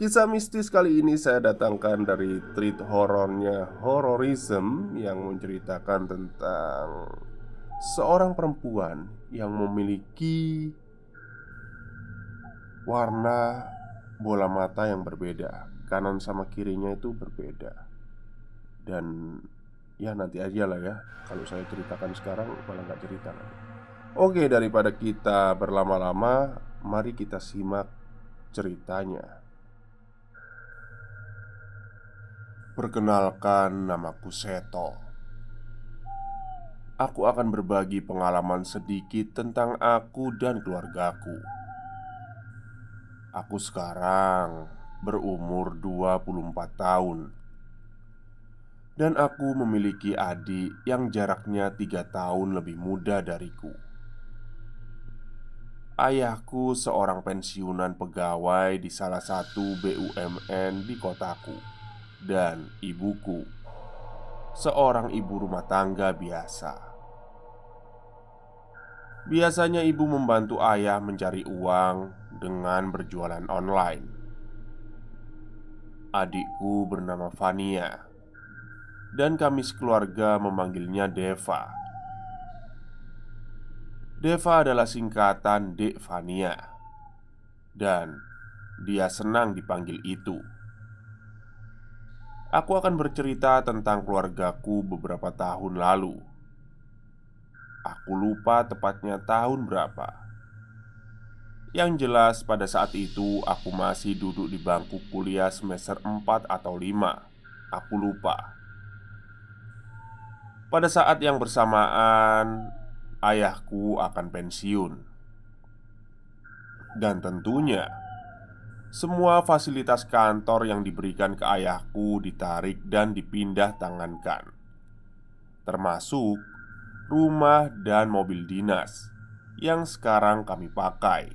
Kisah mistis kali ini saya datangkan dari treat horornya Horrorism Yang menceritakan tentang Seorang perempuan yang memiliki Warna bola mata yang berbeda Kanan sama kirinya itu berbeda. Dan ya nanti aja lah ya Kalau saya ceritakan sekarang malah nggak cerita lagi. Oke daripada kita berlama-lama Mari kita simak ceritanya Perkenalkan, namaku Seto. Aku akan berbagi pengalaman sedikit tentang aku dan keluargaku. Aku sekarang berumur 24 tahun Dan aku memiliki adik yang jaraknya tiga tahun lebih muda dariku Ayahku seorang pensiunan pegawai di salah satu BUMN di kotaku dan ibuku, seorang ibu rumah tangga biasa. Biasanya ibu membantu ayah mencari uang dengan berjualan online. Adikku bernama Vania, dan kami sekeluarga memanggilnya Deva. Deva adalah singkatan Dek Vania, dan dia senang dipanggil itu. Aku akan bercerita tentang keluargaku beberapa tahun lalu. Aku lupa tepatnya tahun berapa. Yang jelas pada saat itu aku masih duduk di bangku kuliah semester 4 atau 5 Aku lupa Pada saat yang bersamaan Ayahku akan pensiun Dan tentunya semua fasilitas kantor yang diberikan ke ayahku ditarik dan dipindah tangankan. Termasuk rumah dan mobil dinas Yang sekarang kami pakai.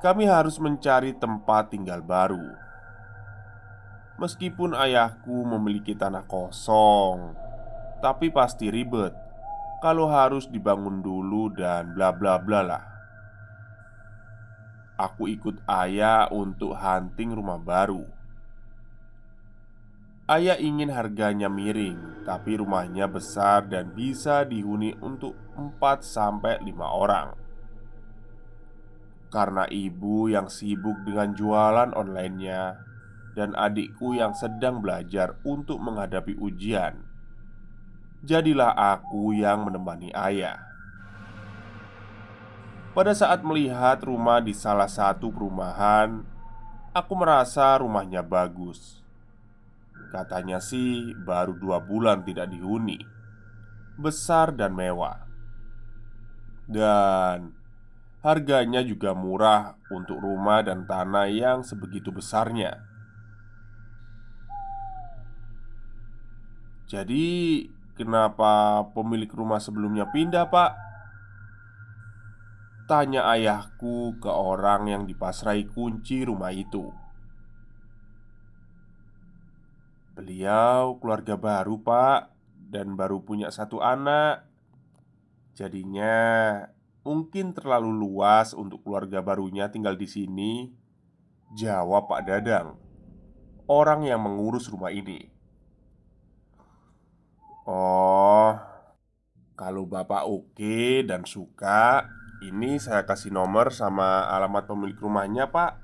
Kami harus mencari tempat tinggal baru. Meskipun ayahku memiliki tanah kosong Tapi pasti ribet Kalau harus dibangun dulu dan bla bla bla lah aku ikut ayah untuk hunting rumah baru. Ayah ingin harganya miring, tapi rumahnya besar dan bisa dihuni untuk 4 sampai 5 orang. Karena ibu yang sibuk dengan jualan onlinenya dan adikku yang sedang belajar untuk menghadapi ujian, jadilah aku yang menemani ayah. Pada saat melihat rumah di salah satu perumahan, aku merasa rumahnya bagus. Katanya sih, baru dua bulan tidak dihuni, besar dan mewah, dan harganya juga murah untuk rumah dan tanah yang sebegitu besarnya. Jadi, kenapa pemilik rumah sebelumnya pindah, Pak? Tanya ayahku ke orang yang dipasrai kunci rumah itu. Beliau keluarga baru pak Dan baru punya satu anak. Jadinya mungkin terlalu luas untuk keluarga barunya tinggal di sini Jawab Pak Dadang Orang yang mengurus rumah ini. Oh Kalau bapak oke dan suka ini saya kasih nomor sama alamat pemilik rumahnya pak.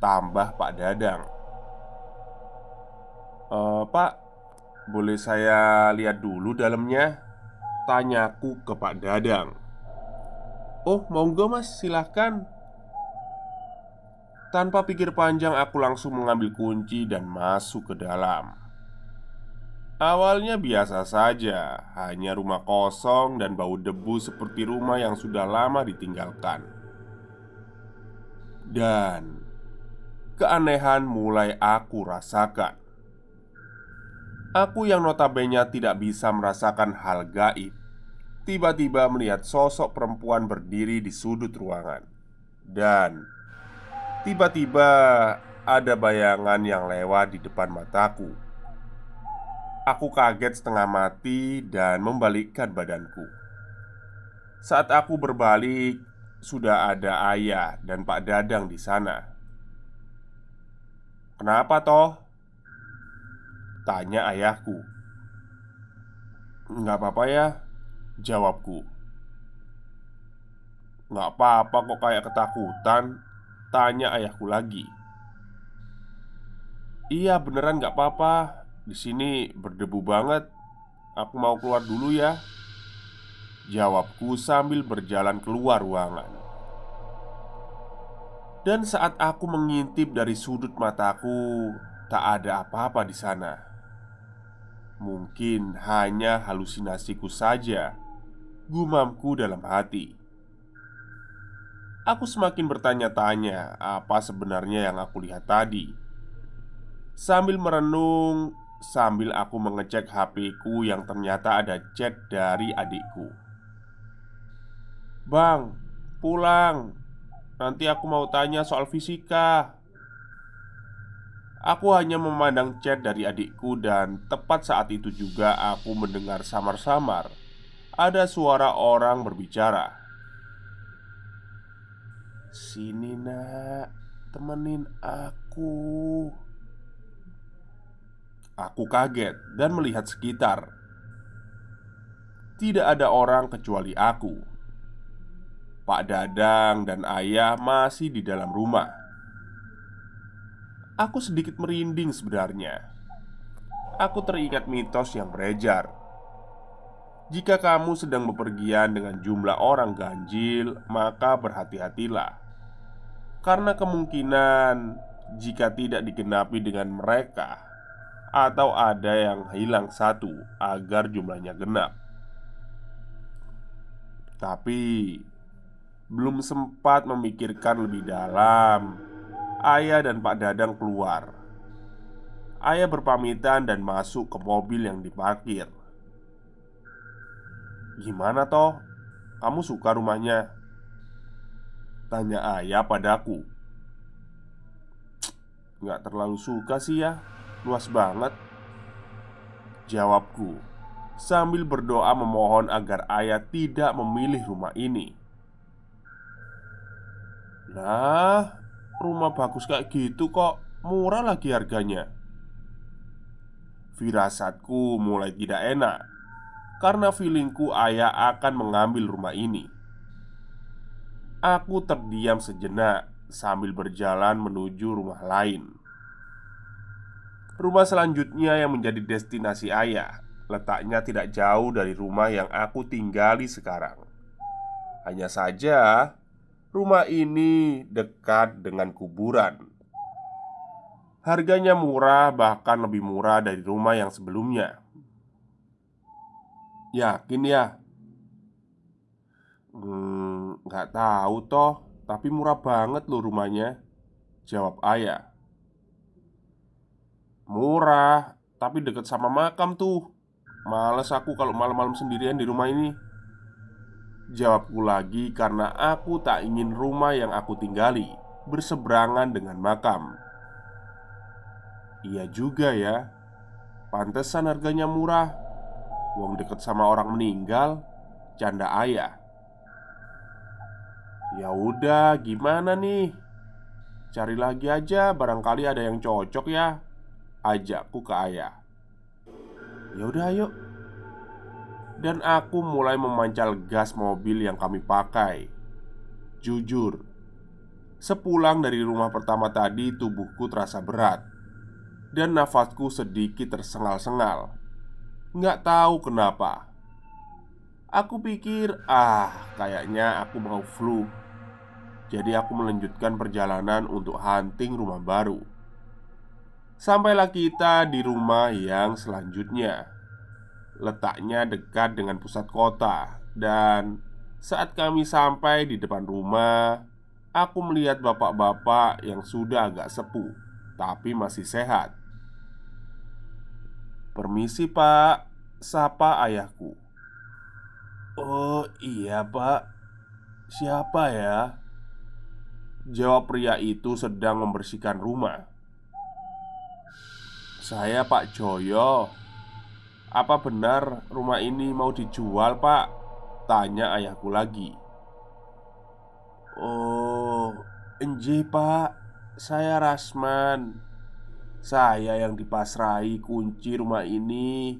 Tambah Pak Dadang. Uh, Pak, boleh saya lihat dulu dalamnya? Tanyaku ke Pak Dadang. Oh, monggo mas, silahkan Tanpa pikir panjang aku langsung mengambil kunci dan masuk ke dalam Awalnya biasa saja, hanya rumah kosong dan bau debu seperti rumah yang sudah lama ditinggalkan. Dan keanehan mulai aku rasakan. Aku yang notabene tidak bisa merasakan hal gaib Tiba-tiba melihat sosok perempuan berdiri di sudut ruangan Dan Tiba-tiba ada bayangan yang lewat di depan mataku Aku kaget setengah mati dan membalikkan badanku. Saat aku berbalik Sudah ada ayah dan Pak Dadang di sana. Kenapa toh? Tanya ayahku. Nggak apa-apa ya Jawabku. Nggak apa-apa kok kayak ketakutan Tanya ayahku lagi. Iya beneran nggak apa-apa di sini berdebu banget. Aku mau keluar dulu ya. Jawabku sambil berjalan keluar ruangan. Dan saat aku mengintip dari sudut mataku Tak ada apa-apa di sana. Mungkin hanya halusinasiku saja Gumamku dalam hati. Aku semakin bertanya-tanya apa sebenarnya yang aku lihat tadi. Sambil merenung Sambil aku mengecek HP-ku yang ternyata ada chat dari adikku Bang, pulang Nanti aku mau tanya soal fisika Aku hanya memandang chat dari adikku dan tepat saat itu juga aku mendengar samar-samar ada suara orang berbicara. "Sini, Nak, temenin aku." Aku kaget dan melihat sekitar. Tidak ada orang kecuali aku. Pak Dadang dan ayah masih di dalam rumah. Aku sedikit merinding sebenarnya. Aku teringat mitos yang beredar jika kamu sedang bepergian dengan jumlah orang ganjil, maka berhati-hatilah, karena kemungkinan jika tidak digenapi dengan mereka, atau ada yang hilang satu agar jumlahnya genap. Tapi belum sempat memikirkan lebih dalam, ayah dan Pak Dadang keluar. Ayah berpamitan dan masuk ke mobil yang diparkir. Gimana toh? Kamu suka rumahnya? Tanya ayah padaku Nggak terlalu suka sih ya Luas banget Jawabku Sambil berdoa memohon agar ayah tidak memilih rumah ini Lah Rumah bagus kayak gitu kok Murah lagi harganya Firasatku mulai tidak enak karena feelingku ayah akan mengambil rumah ini. Aku terdiam sejenak sambil berjalan menuju rumah lain. Rumah selanjutnya yang menjadi destinasi ayah letaknya tidak jauh dari rumah yang aku tinggali sekarang. Hanya saja, rumah ini dekat dengan kuburan. Harganya murah, bahkan lebih murah dari rumah yang sebelumnya. Yakin ya? Hmm, nggak tahu toh Tapi murah banget loh rumahnya Jawab ayah Murah Tapi deket sama makam tuh. Males aku kalau malam-malam sendirian di rumah ini. Jawabku lagi karena aku tak ingin rumah yang aku tinggali Berseberangan dengan makam. Iya juga ya Pantesan harganya murah. Wong deket sama orang meninggal Canda ayah. Ya udah, gimana nih? Cari lagi aja, barangkali ada yang cocok ya. Ajakku ke ayah. Ya udah, ayo. Dan aku mulai memancal gas mobil yang kami pakai. Jujur, sepulang dari rumah pertama tadi, tubuhku terasa berat dan nafasku sedikit tersengal-sengal. Nggak tahu kenapa Aku pikir, ah kayaknya aku mau flu Jadi aku melanjutkan perjalanan untuk hunting rumah baru Sampailah kita di rumah yang selanjutnya. Letaknya dekat dengan pusat kota. Dan saat kami sampai di depan rumah Aku melihat bapak-bapak yang sudah agak sepuh Tapi masih sehat. Permisi pak. Sapa ayahku. Oh iya pak. Siapa ya? Jawab pria itu sedang membersihkan rumah Saya Pak Joyo. Apa benar rumah ini mau dijual pak? Tanya ayahku lagi. Oh, enje pak. Saya Rasman. Saya yang dipasrai kunci rumah ini.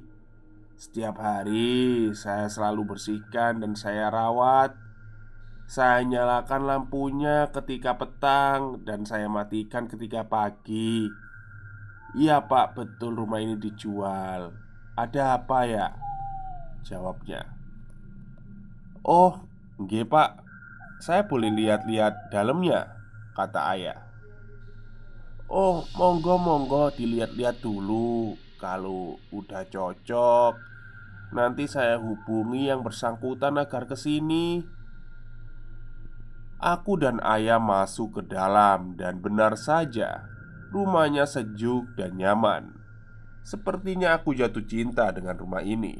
Setiap hari saya selalu bersihkan dan saya rawat. Saya nyalakan lampunya ketika petang Dan saya matikan ketika pagi Iya pak betul rumah ini dijual Ada apa ya? Jawabnya Oh, enggak pak Saya boleh lihat-lihat dalamnya Kata ayah Oh, monggo monggo dilihat-lihat dulu. Kalau udah cocok, nanti saya hubungi yang bersangkutan agar ke sini. Aku dan ayah masuk ke dalam dan benar saja rumahnya sejuk dan nyaman. Sepertinya aku jatuh cinta dengan rumah ini.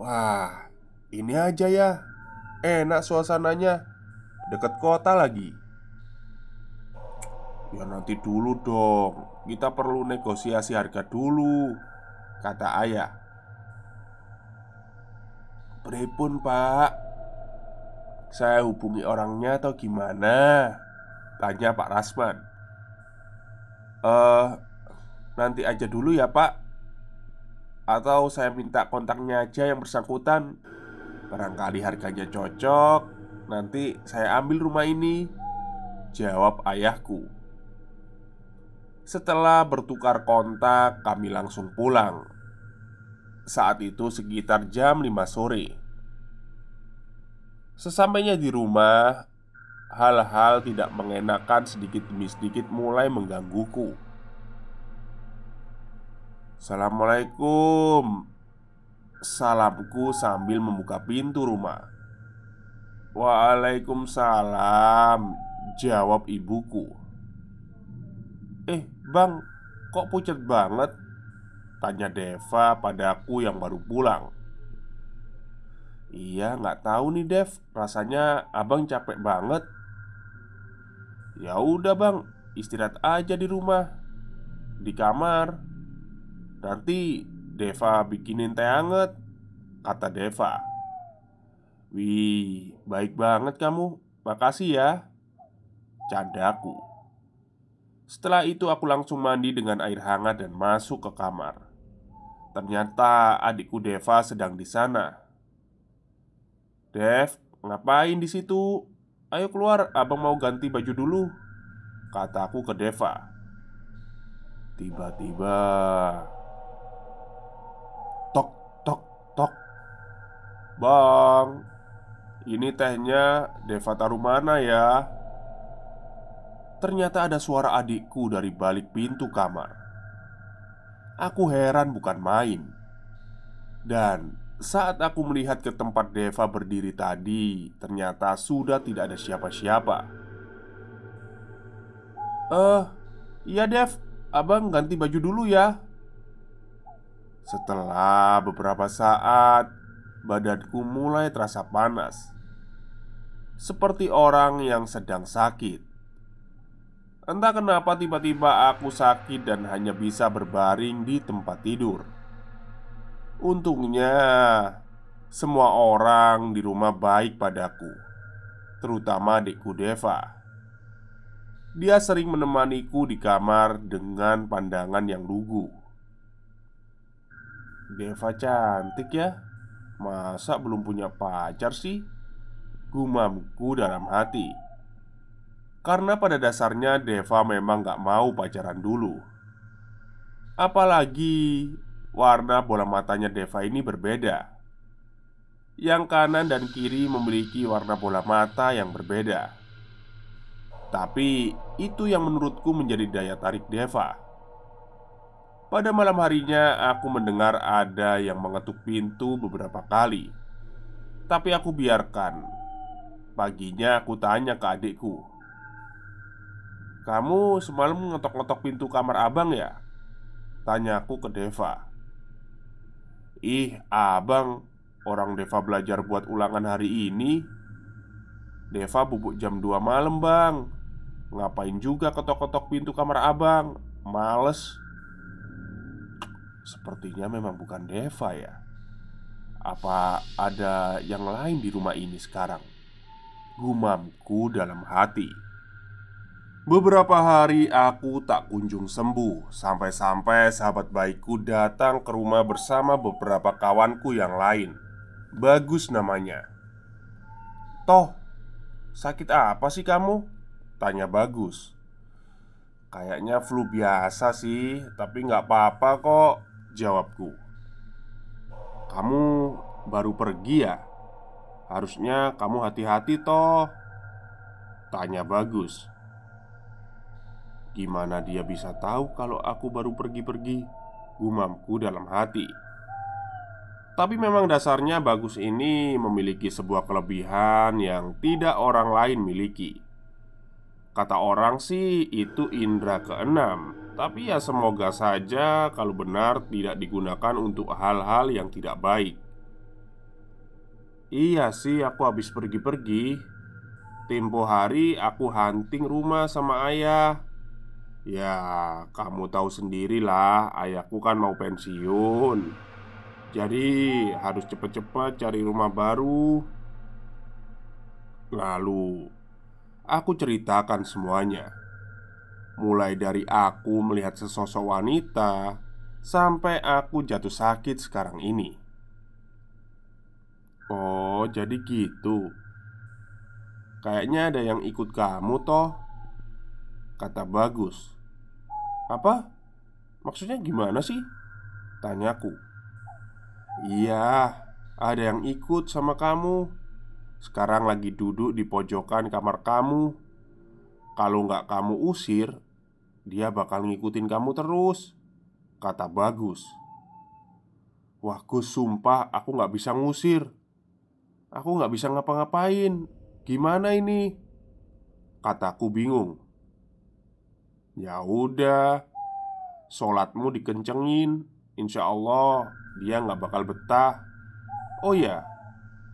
Wah, ini aja ya. Enak suasananya. Dekat kota lagi. Ya nanti dulu dong Kita perlu negosiasi harga dulu Kata ayah Beripun pak Saya hubungi orangnya atau gimana Tanya Pak Rasman uh, Nanti aja dulu ya pak Atau saya minta kontaknya aja yang bersangkutan Barangkali harganya cocok Nanti saya ambil rumah ini Jawab ayahku setelah bertukar kontak, kami langsung pulang. Saat itu sekitar jam 5 sore. Sesampainya di rumah, hal-hal tidak mengenakan sedikit demi sedikit mulai menggangguku. Assalamualaikum. Salamku sambil membuka pintu rumah. Waalaikumsalam, jawab ibuku. Eh, bang, kok pucat banget? Tanya Deva padaku yang baru pulang Iya, nggak tahu nih Dev Rasanya abang capek banget Ya udah bang, istirahat aja di rumah. Di kamar. Nanti Deva bikinin teh anget Kata Deva. Wih, baik banget kamu. Makasih ya. Candaku setelah itu aku langsung mandi dengan air hangat dan masuk ke kamar. Ternyata adikku Deva sedang di sana. "Dev, ngapain di situ? Ayo keluar, abang mau ganti baju dulu." Kataku ke Deva. Tiba-tiba Tok, tok, tok Bang Ini tehnya Deva taruh mana ya? Ternyata ada suara adikku dari balik pintu kamar. Aku heran bukan main. Dan saat aku melihat ke tempat Deva berdiri tadi, ternyata sudah tidak ada siapa-siapa. Eh, uh, iya Dev, abang ganti baju dulu ya. Setelah beberapa saat, badanku mulai terasa panas, seperti orang yang sedang sakit. Entah kenapa tiba-tiba aku sakit dan hanya bisa berbaring di tempat tidur. Untungnya, semua orang di rumah baik padaku, terutama adikku Deva. Dia sering menemaniku di kamar dengan pandangan yang lugu. Deva cantik ya, masa belum punya pacar sih? Gumamku dalam hati. Karena pada dasarnya Deva memang gak mau pacaran dulu Apalagi warna bola matanya Deva ini berbeda. Yang kanan dan kiri memiliki warna bola mata yang berbeda. Tapi itu yang menurutku menjadi daya tarik Deva. Pada malam harinya aku mendengar ada yang mengetuk pintu beberapa kali. Tapi aku biarkan. Paginya aku tanya ke adikku Kamu semalam ngetok-ngetok pintu kamar abang ya? Tanyaku ke Deva Ih, abang Orang Deva belajar buat ulangan hari ini. Deva bubuk jam 2 malam bang. Ngapain juga ketok-ketok pintu kamar abang? Males. Sepertinya memang bukan Deva ya. Apa ada yang lain di rumah ini sekarang? Gumamku dalam hati Beberapa hari aku tak kunjung sembuh. Sampai-sampai sahabat baikku datang ke rumah bersama beberapa kawanku yang lain. Bagus namanya. Toh, sakit apa sih kamu? Tanya Bagus. Kayaknya flu biasa sih Tapi nggak apa-apa kok Jawabku. Kamu baru pergi ya? Harusnya kamu hati-hati toh Tanya Bagus Gimana dia bisa tahu kalau aku baru pergi-pergi? Gumamku dalam hati. Tapi memang dasarnya Bagus ini memiliki sebuah kelebihan yang tidak orang lain miliki. Kata orang sih itu indera keenam. Tapi ya semoga saja kalau benar tidak digunakan untuk hal-hal yang tidak baik. Iya sih aku habis pergi-pergi. Tempo hari aku hunting rumah sama ayah Ya, kamu tahu sendirilah, ayahku kan mau pensiun. Jadi, harus cepat-cepat cari rumah baru. Lalu, aku ceritakan semuanya. Mulai dari aku melihat sesosok wanita sampai aku jatuh sakit sekarang ini. Oh, jadi gitu. Kayaknya ada yang ikut kamu, toh, kata Bagus. Apa? Maksudnya gimana sih? Tanyaku Iya, ada yang ikut sama kamu. Sekarang lagi duduk di pojokan kamar kamu. Kalau nggak kamu usir Dia bakal ngikutin kamu terus. Kata Bagus. Wah Gus sumpah aku nggak bisa ngusir. Aku nggak bisa ngapa-ngapain. Gimana ini? Kataku bingung Ya udah Sholatmu dikencengin. Insya Allah dia nggak bakal betah. Oh ya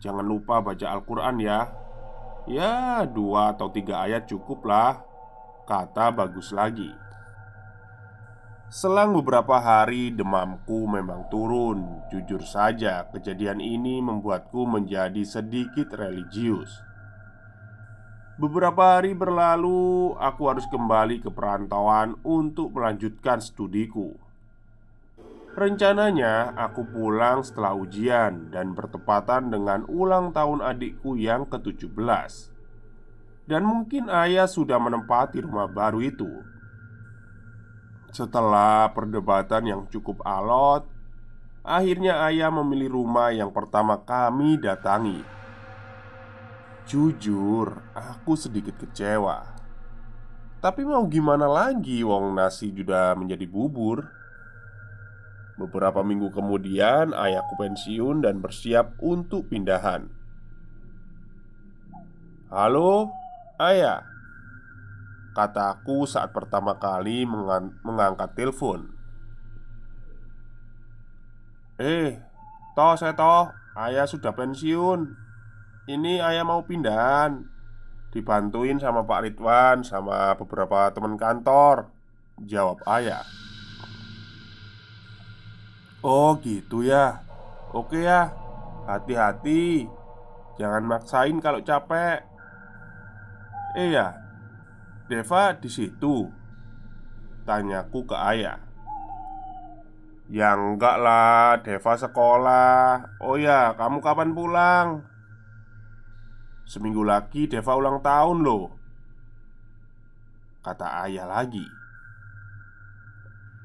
Jangan lupa baca Al-Quran ya. Ya dua atau tiga ayat cukup lah Kata bagus lagi. Selang beberapa hari demamku memang turun. Jujur saja kejadian ini membuatku menjadi sedikit religius Beberapa hari berlalu, aku harus kembali ke perantauan untuk melanjutkan studiku. Rencananya, aku pulang setelah ujian dan bertepatan dengan ulang tahun adikku yang ke-17. Dan mungkin ayah sudah menempati rumah baru itu. Setelah perdebatan yang cukup alot, akhirnya ayah memilih rumah yang pertama kami datangi Jujur, aku sedikit kecewa. Tapi mau gimana lagi, wong nasi sudah menjadi bubur. Beberapa minggu kemudian, ayahku pensiun dan bersiap untuk pindahan. "Halo, ayah," kataku saat pertama kali mengang mengangkat telepon. "Eh, toh saya toh, ayah sudah pensiun." Ini ayah mau pindahan. Dibantuin sama Pak Ridwan Sama beberapa teman kantor. Jawab ayah. Oh gitu ya. Oke ya. Hati-hati. Jangan maksain kalau capek. Eh ya Deva di situ. Tanyaku ke ayah. Ya enggak lah Deva sekolah. Oh ya kamu kapan pulang? Seminggu lagi Deva ulang tahun loh. Kata ayah lagi.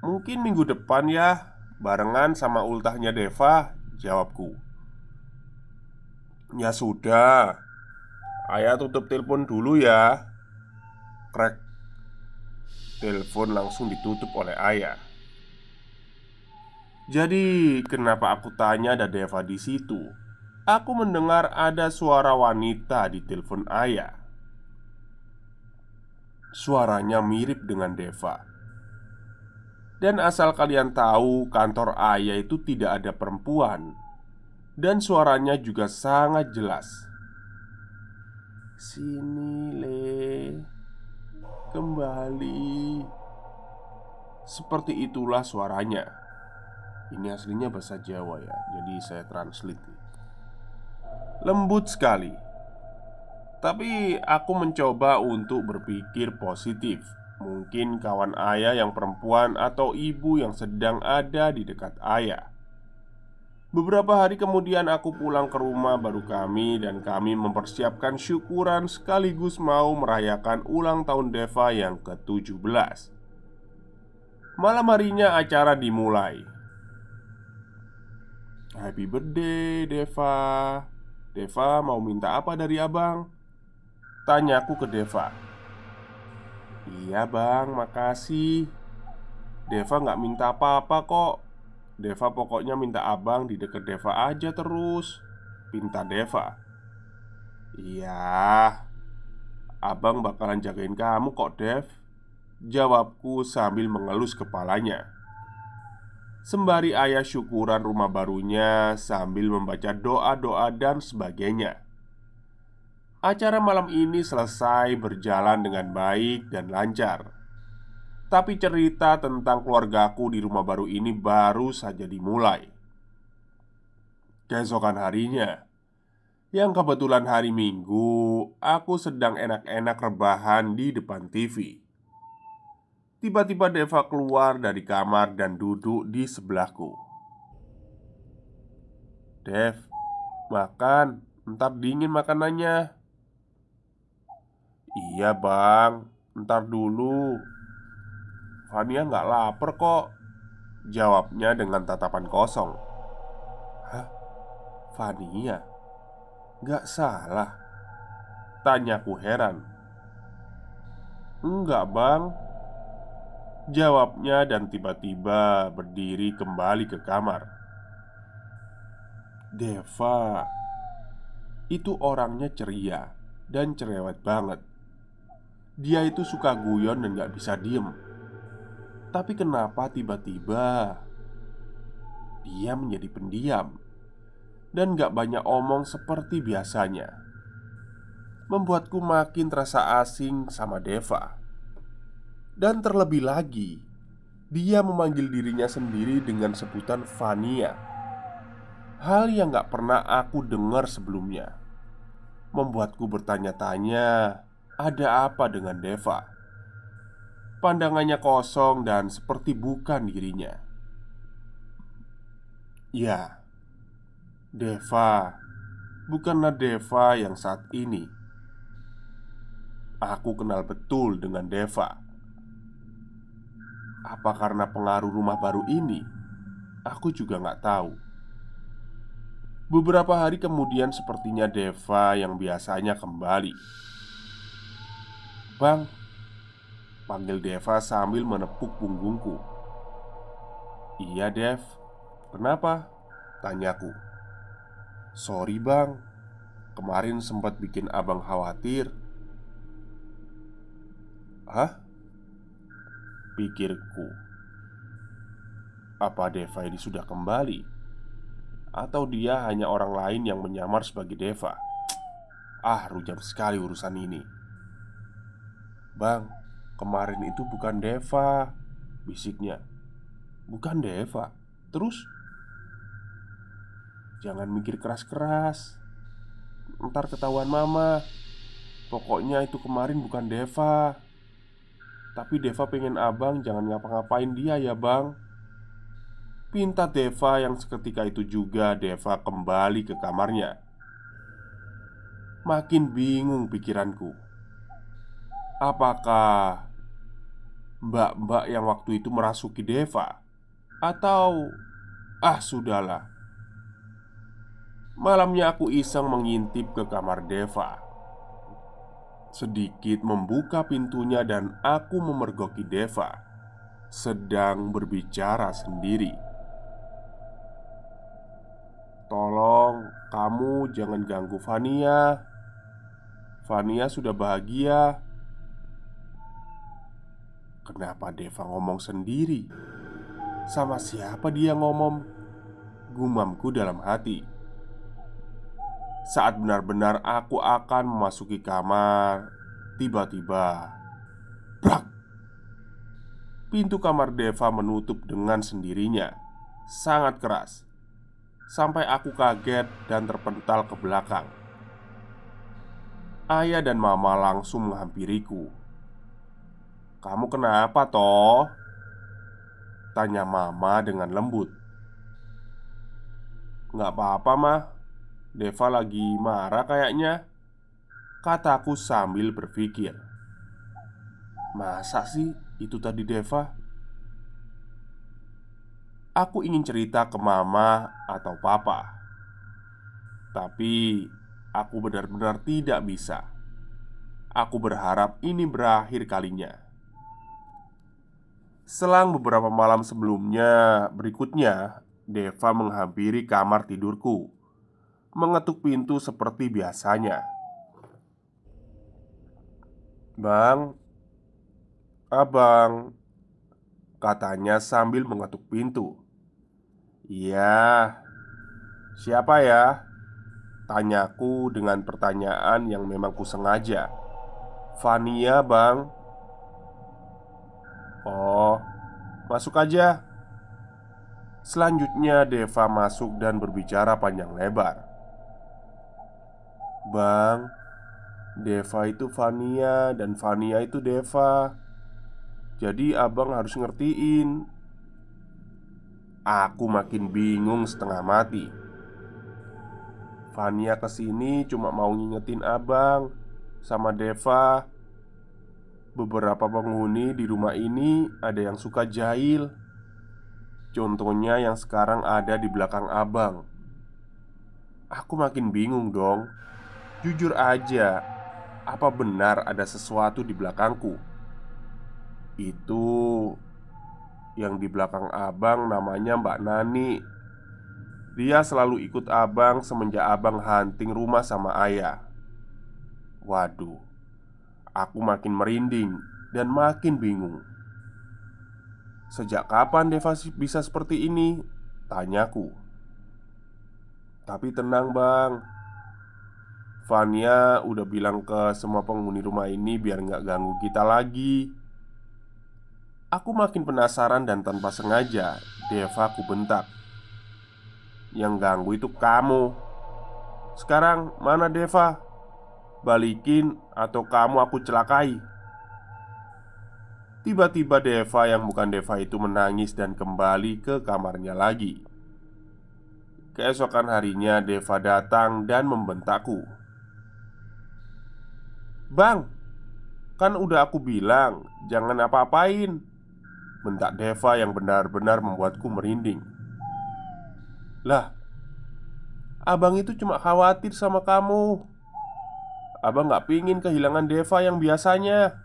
Mungkin minggu depan ya Barengan sama ultahnya Deva Jawabku. Ya sudah. Ayah tutup telepon dulu ya. Krek. Telepon langsung ditutup oleh ayah. Jadi kenapa aku tanya ada Deva di situ? Aku mendengar ada suara wanita di telepon ayah. Suaranya mirip dengan Deva. Dan asal kalian tahu, kantor ayah itu tidak ada perempuan, dan suaranya juga sangat jelas. Sini, Le, kembali. Seperti itulah suaranya. Ini aslinya bahasa Jawa ya, jadi saya translate. Lembut sekali, tapi aku mencoba untuk berpikir positif. Mungkin kawan ayah yang perempuan atau ibu yang sedang ada di dekat ayah. Beberapa hari kemudian aku pulang ke rumah baru kami dan kami mempersiapkan syukuran sekaligus mau merayakan ulang tahun Deva yang ke-17 Malam harinya acara dimulai. Happy birthday Deva Deva mau minta apa dari abang? Tanyaku ke Deva. Iya bang, makasih. Deva nggak minta apa-apa kok. Deva pokoknya minta abang di deket Deva aja terus. Pinta Deva. Iya. Abang bakalan jagain kamu kok Dev. Jawabku sambil mengelus kepalanya Sembari ayah syukuran rumah barunya Sambil membaca doa-doa dan sebagainya Acara malam ini selesai berjalan dengan baik dan lancar. Tapi cerita tentang keluargaku di rumah baru ini baru saja dimulai. Keesokan harinya, yang kebetulan hari Minggu, aku sedang enak-enak rebahan di depan TV. Tiba-tiba Deva keluar dari kamar dan duduk di sebelahku. "Dev, makan, ntar dingin makanannya." Iya bang, ntar dulu Fania nggak lapar kok Jawabnya dengan tatapan kosong Hah? Fania? Nggak salah Tanyaku heran Enggak bang Jawabnya dan tiba-tiba berdiri kembali ke kamar. Deva Itu orangnya ceria dan cerewet banget. Dia itu suka guyon dan gak bisa diem. Tapi kenapa tiba-tiba Dia menjadi pendiam Dan gak banyak omong seperti biasanya? Membuatku makin terasa asing sama Deva Dan terlebih lagi Dia memanggil dirinya sendiri dengan sebutan Vania Hal yang gak pernah aku dengar sebelumnya Membuatku bertanya-tanya ada apa dengan Deva? Pandangannya kosong dan seperti bukan dirinya. Ya, Deva bukanlah Deva yang saat ini. Aku kenal betul dengan Deva. Apa karena pengaruh rumah baru ini? Aku juga nggak tahu. Beberapa hari kemudian, sepertinya Deva yang biasanya kembali. Bang Panggil Deva sambil menepuk punggungku Iya Dev Kenapa? Tanyaku Sorry bang Kemarin sempat bikin abang khawatir Hah? Pikirku. Apa Deva ini sudah kembali? Atau dia hanya orang lain yang menyamar sebagai Deva? Ah, rujam sekali urusan ini. Bang, kemarin itu bukan Deva. Bisiknya. Bukan Deva. Terus? Jangan mikir keras-keras. Ntar ketahuan mama. Pokoknya itu kemarin bukan Deva Tapi Deva pengen abang jangan ngapa-ngapain dia ya bang Pinta Deva yang seketika itu juga Deva kembali ke kamarnya Makin bingung pikiranku Apakah mbak-mbak yang waktu itu merasuki Deva atau ah sudahlah. Malamnya aku iseng mengintip ke kamar Deva. Sedikit membuka pintunya dan aku memergoki Deva sedang berbicara sendiri. Tolong kamu jangan ganggu Fania. Fania sudah bahagia Kenapa Deva ngomong sendiri? Sama siapa dia ngomong? Gumamku dalam hati Saat benar-benar aku akan memasuki kamar Tiba-tiba Brak! Pintu kamar Deva menutup dengan sendirinya. Sangat keras. Sampai aku kaget dan terpental ke belakang. Ayah dan mama langsung menghampiriku. Kamu kenapa toh? Tanya mama dengan lembut. Nggak apa-apa mah Deva lagi marah kayaknya. Kataku sambil berpikir. Masa sih itu tadi Deva? Aku ingin cerita ke mama atau papa. Tapi aku benar-benar tidak bisa. Aku berharap ini berakhir kalinya. Selang beberapa malam sebelumnya berikutnya Deva menghampiri kamar tidurku Mengetuk pintu seperti biasanya. Bang, Abang Katanya sambil mengetuk pintu. Iya Siapa ya? Tanyaku dengan pertanyaan yang memang kusengaja. Vania bang. Oh Masuk aja. Selanjutnya Deva masuk dan berbicara panjang lebar Bang Deva itu Vania dan Vania itu Deva. Jadi abang harus ngertiin. Aku makin bingung setengah mati. Fania ke sini cuma mau ngingetin abang Sama Deva. Beberapa penghuni di rumah ini ada yang suka jahil. Contohnya yang sekarang ada di belakang abang. Aku makin bingung dong Jujur aja Apa benar ada sesuatu di belakangku? Itu yang di belakang abang namanya Mbak Nani. Dia selalu ikut abang semenjak abang hunting rumah sama ayah. Waduh Aku makin merinding dan makin bingung. Sejak kapan Deva bisa seperti ini? Tanyaku. Tapi tenang bang Vania udah bilang ke semua penghuni rumah ini biar nggak ganggu kita lagi. Aku makin penasaran dan tanpa sengaja Deva ku bentak. Yang ganggu itu kamu. Sekarang mana Deva? Balikin atau kamu aku celakai? Tiba-tiba Deva yang bukan Deva itu menangis dan kembali ke kamarnya lagi. Keesokan harinya Deva datang dan membentakku Bang, kan udah aku bilang jangan apa-apain. Bentak Deva yang benar-benar membuatku merinding. Lah Abang itu cuma khawatir sama kamu. Abang gak pingin kehilangan Deva yang biasanya.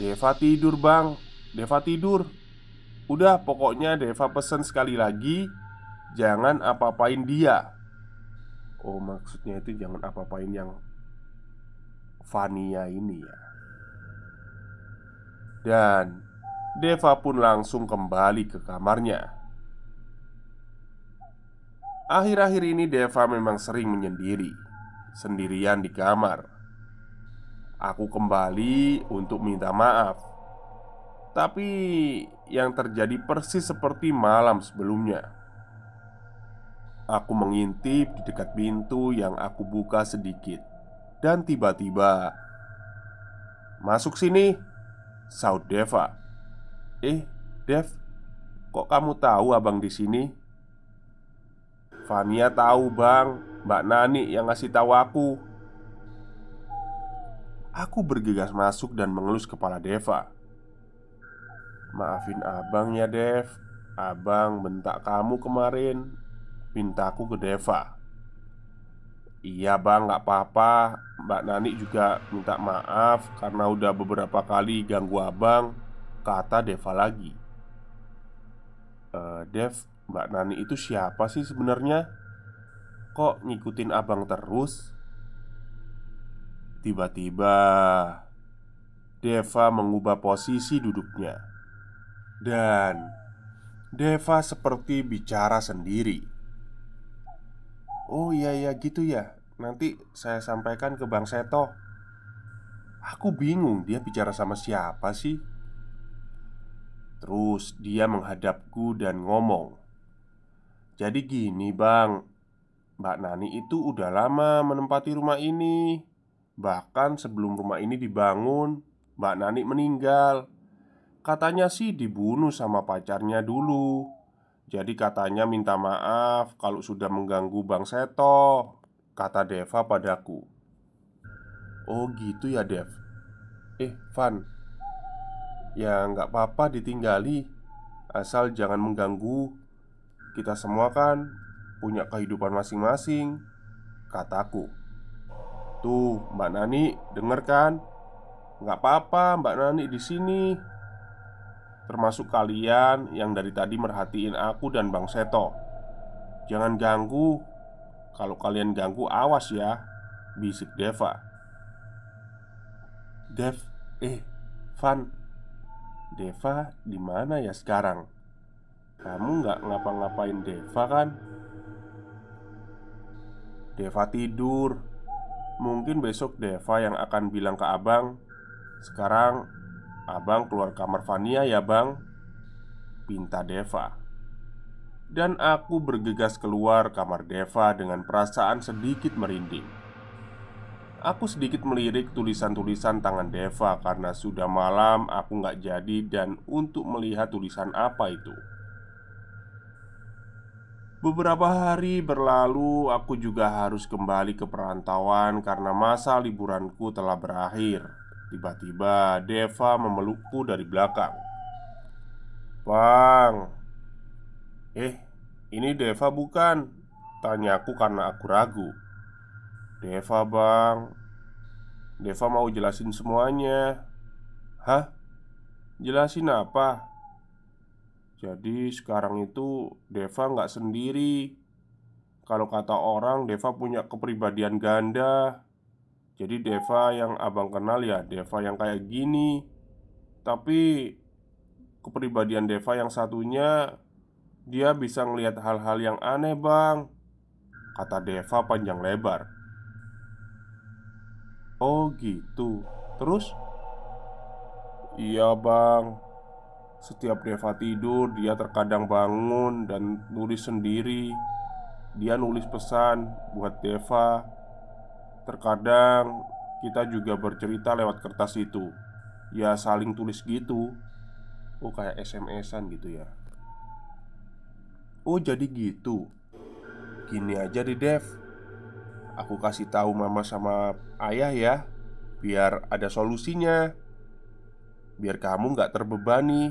Deva tidur bang. Deva tidur. Udah pokoknya Deva pesen sekali lagi Jangan apa-apain dia Oh maksudnya itu jangan apa-apain yang Vania ini ya. Dan Deva pun langsung kembali ke kamarnya. Akhir-akhir ini Deva memang sering menyendiri Sendirian di kamar. Aku kembali untuk minta maaf. Tapi yang terjadi persis seperti malam sebelumnya Aku mengintip di dekat pintu yang aku buka sedikit. Dan tiba-tiba Masuk sini Saud Deva. Eh, Dev Kok kamu tahu abang di sini? Fania tahu bang. Mbak Nani yang ngasih tahu aku. Aku bergegas masuk dan mengelus kepala Deva. Maafin abang ya Dev. Abang bentak kamu kemarin Mintaku ke Deva Iya bang, nggak apa-apa Mbak Nani juga minta maaf Karena udah beberapa kali ganggu abang Kata Deva lagi e, Dev, Mbak Nani itu siapa sih sebenarnya? Kok ngikutin abang terus? Tiba-tiba Deva mengubah posisi duduknya Dan Deva seperti bicara sendiri. "Oh iya iya gitu ya. Nanti saya sampaikan ke Bang Seto." Aku bingung dia bicara sama siapa sih? Terus dia menghadapku dan ngomong Jadi gini bang Mbak Nani itu udah lama menempati rumah ini Bahkan sebelum rumah ini dibangun Mbak Nani meninggal Katanya sih dibunuh sama pacarnya dulu Jadi katanya minta maaf kalau sudah mengganggu Bang Seto Kata Deva padaku Oh gitu ya Dev? Eh Van. Ya nggak apa-apa ditinggali. Asal jangan mengganggu. Kita semua kan punya kehidupan masing-masing Kataku Tuh Mbak Nani denger kan? Nggak apa-apa Mbak Nani di sini Termasuk kalian yang dari tadi merhatiin aku dan Bang Seto Jangan ganggu Kalau kalian ganggu awas ya Bisik Deva Dev, eh, Van, Deva di mana ya sekarang? Kamu nggak ngapa-ngapain Deva kan? Deva tidur. Mungkin besok Deva yang akan bilang ke abang Sekarang abang keluar kamar Vania ya bang. Pinta Deva. Dan aku bergegas keluar kamar Deva dengan perasaan sedikit merinding. Aku sedikit melirik tulisan-tulisan tangan Deva karena sudah malam aku nggak jadi dan untuk melihat tulisan apa itu. Beberapa hari berlalu aku juga harus kembali ke perantauan karena masa liburanku telah berakhir Tiba-tiba Deva memelukku dari belakang. Bang. Eh, ini Deva bukan? Tanyaku karena aku ragu. Deva bang. Deva mau jelasin semuanya. Hah? Jelasin apa? Jadi sekarang itu Deva nggak sendiri. Kalau kata orang Deva punya kepribadian ganda Jadi Deva yang abang kenal ya Deva yang kayak gini. Tapi Kepribadian Deva yang satunya Dia bisa ngelihat hal-hal yang aneh bang. Kata Deva panjang lebar. Oh gitu. Terus? Iya bang. Setiap Deva tidur Dia terkadang bangun dan nulis sendiri. Dia nulis pesan buat Deva Terkadang kita juga bercerita lewat kertas itu. Ya saling tulis gitu. Oh kayak SMS-an gitu ya. Oh jadi gitu. Gini aja di Dev. Aku kasih tahu mama sama ayah ya Biar ada solusinya. Biar kamu nggak terbebani.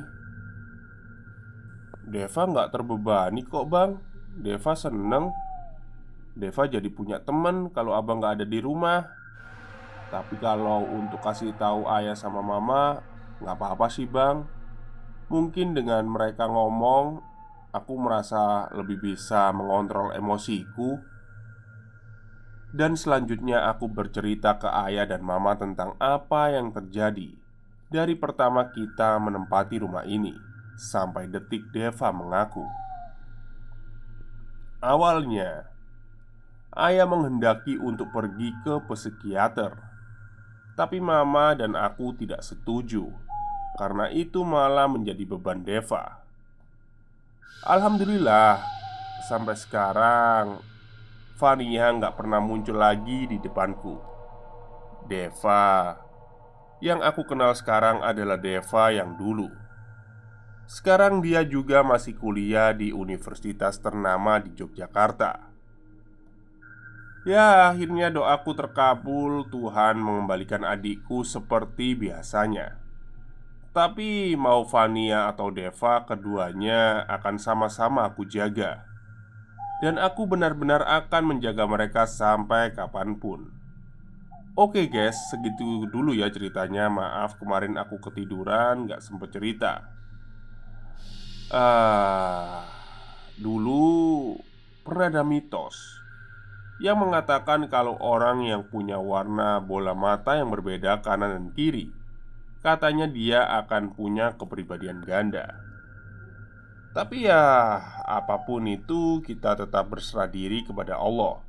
Deva nggak terbebani kok bang. Deva seneng Deva jadi punya temen kalau abang nggak ada di rumah. Tapi kalau untuk kasih tahu ayah sama mama nggak apa-apa sih bang. Mungkin dengan mereka ngomong Aku merasa lebih bisa mengontrol emosiku. Dan selanjutnya aku bercerita ke ayah dan mama tentang apa yang terjadi Dari pertama kita menempati rumah ini Sampai detik Deva mengaku. Awalnya Ayah menghendaki untuk pergi ke psikiater. Tapi mama dan aku tidak setuju Karena itu malah menjadi beban Deva. Alhamdulillah Sampai sekarang Fania nggak pernah muncul lagi di depanku. Deva Yang aku kenal sekarang adalah Deva yang dulu. Sekarang dia juga masih kuliah di universitas ternama di Yogyakarta Ya akhirnya doaku terkabul Tuhan mengembalikan adikku seperti biasanya. Tapi mau Fania atau Deva keduanya akan sama-sama aku jaga. Dan aku benar-benar akan menjaga mereka sampai kapan pun. Oke guys, segitu dulu ya ceritanya. Maaf kemarin aku ketiduran, gak sempet cerita. Uh, Dulu pernah ada mitos Yang mengatakan kalau orang yang punya warna bola mata yang berbeda kanan dan kiri Katanya dia akan punya kepribadian ganda Tapi ya, apa pun itu, kita tetap berserah diri kepada Allah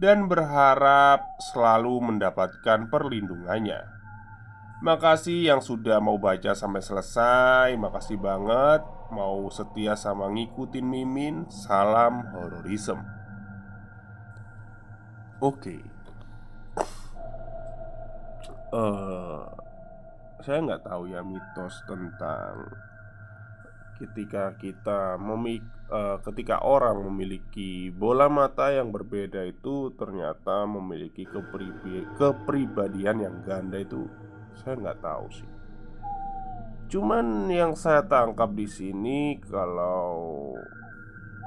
dan berharap selalu mendapatkan perlindungannya. Makasih yang sudah mau baca sampai selesai. Makasih banget mau setia sama ngikutin Mimin. Salam hororism. Oke. Okay. Uh, eh, saya nggak tahu ya mitos tentang ketika kita memik uh, ketika orang memiliki bola mata yang berbeda itu ternyata memiliki kepribadian yang ganda itu saya nggak tahu sih. Cuman yang saya tangkap di sini kalau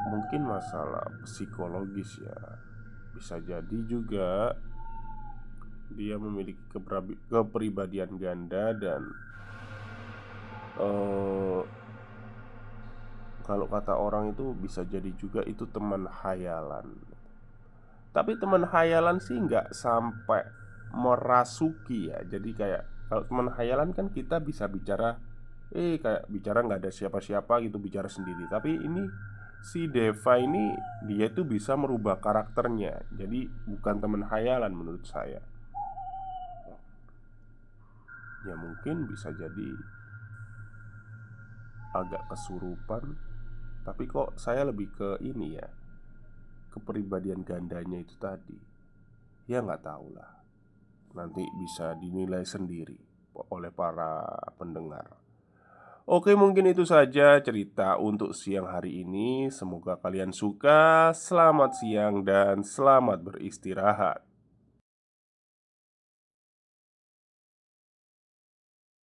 mungkin masalah psikologis ya bisa jadi juga dia memiliki kepribadian ganda dan uh, kalau kata orang itu bisa jadi juga itu teman hayalan Tapi teman hayalan sih nggak sampai merasuki ya. Jadi kayak kalau teman hayalan kan kita bisa bicara Eh kayak bicara nggak ada siapa-siapa gitu bicara sendiri. Tapi ini si Deva ini dia tuh bisa merubah karakternya. Jadi bukan teman hayalan menurut saya. Ya mungkin bisa jadi agak kesurupan tapi kok saya lebih ke ini ya Kepribadian gandanya itu tadi. Ya nggak tahu lah. Nanti bisa dinilai sendiri Oleh para pendengar Oke mungkin itu saja cerita untuk siang hari ini. Semoga kalian suka. Selamat siang dan selamat beristirahat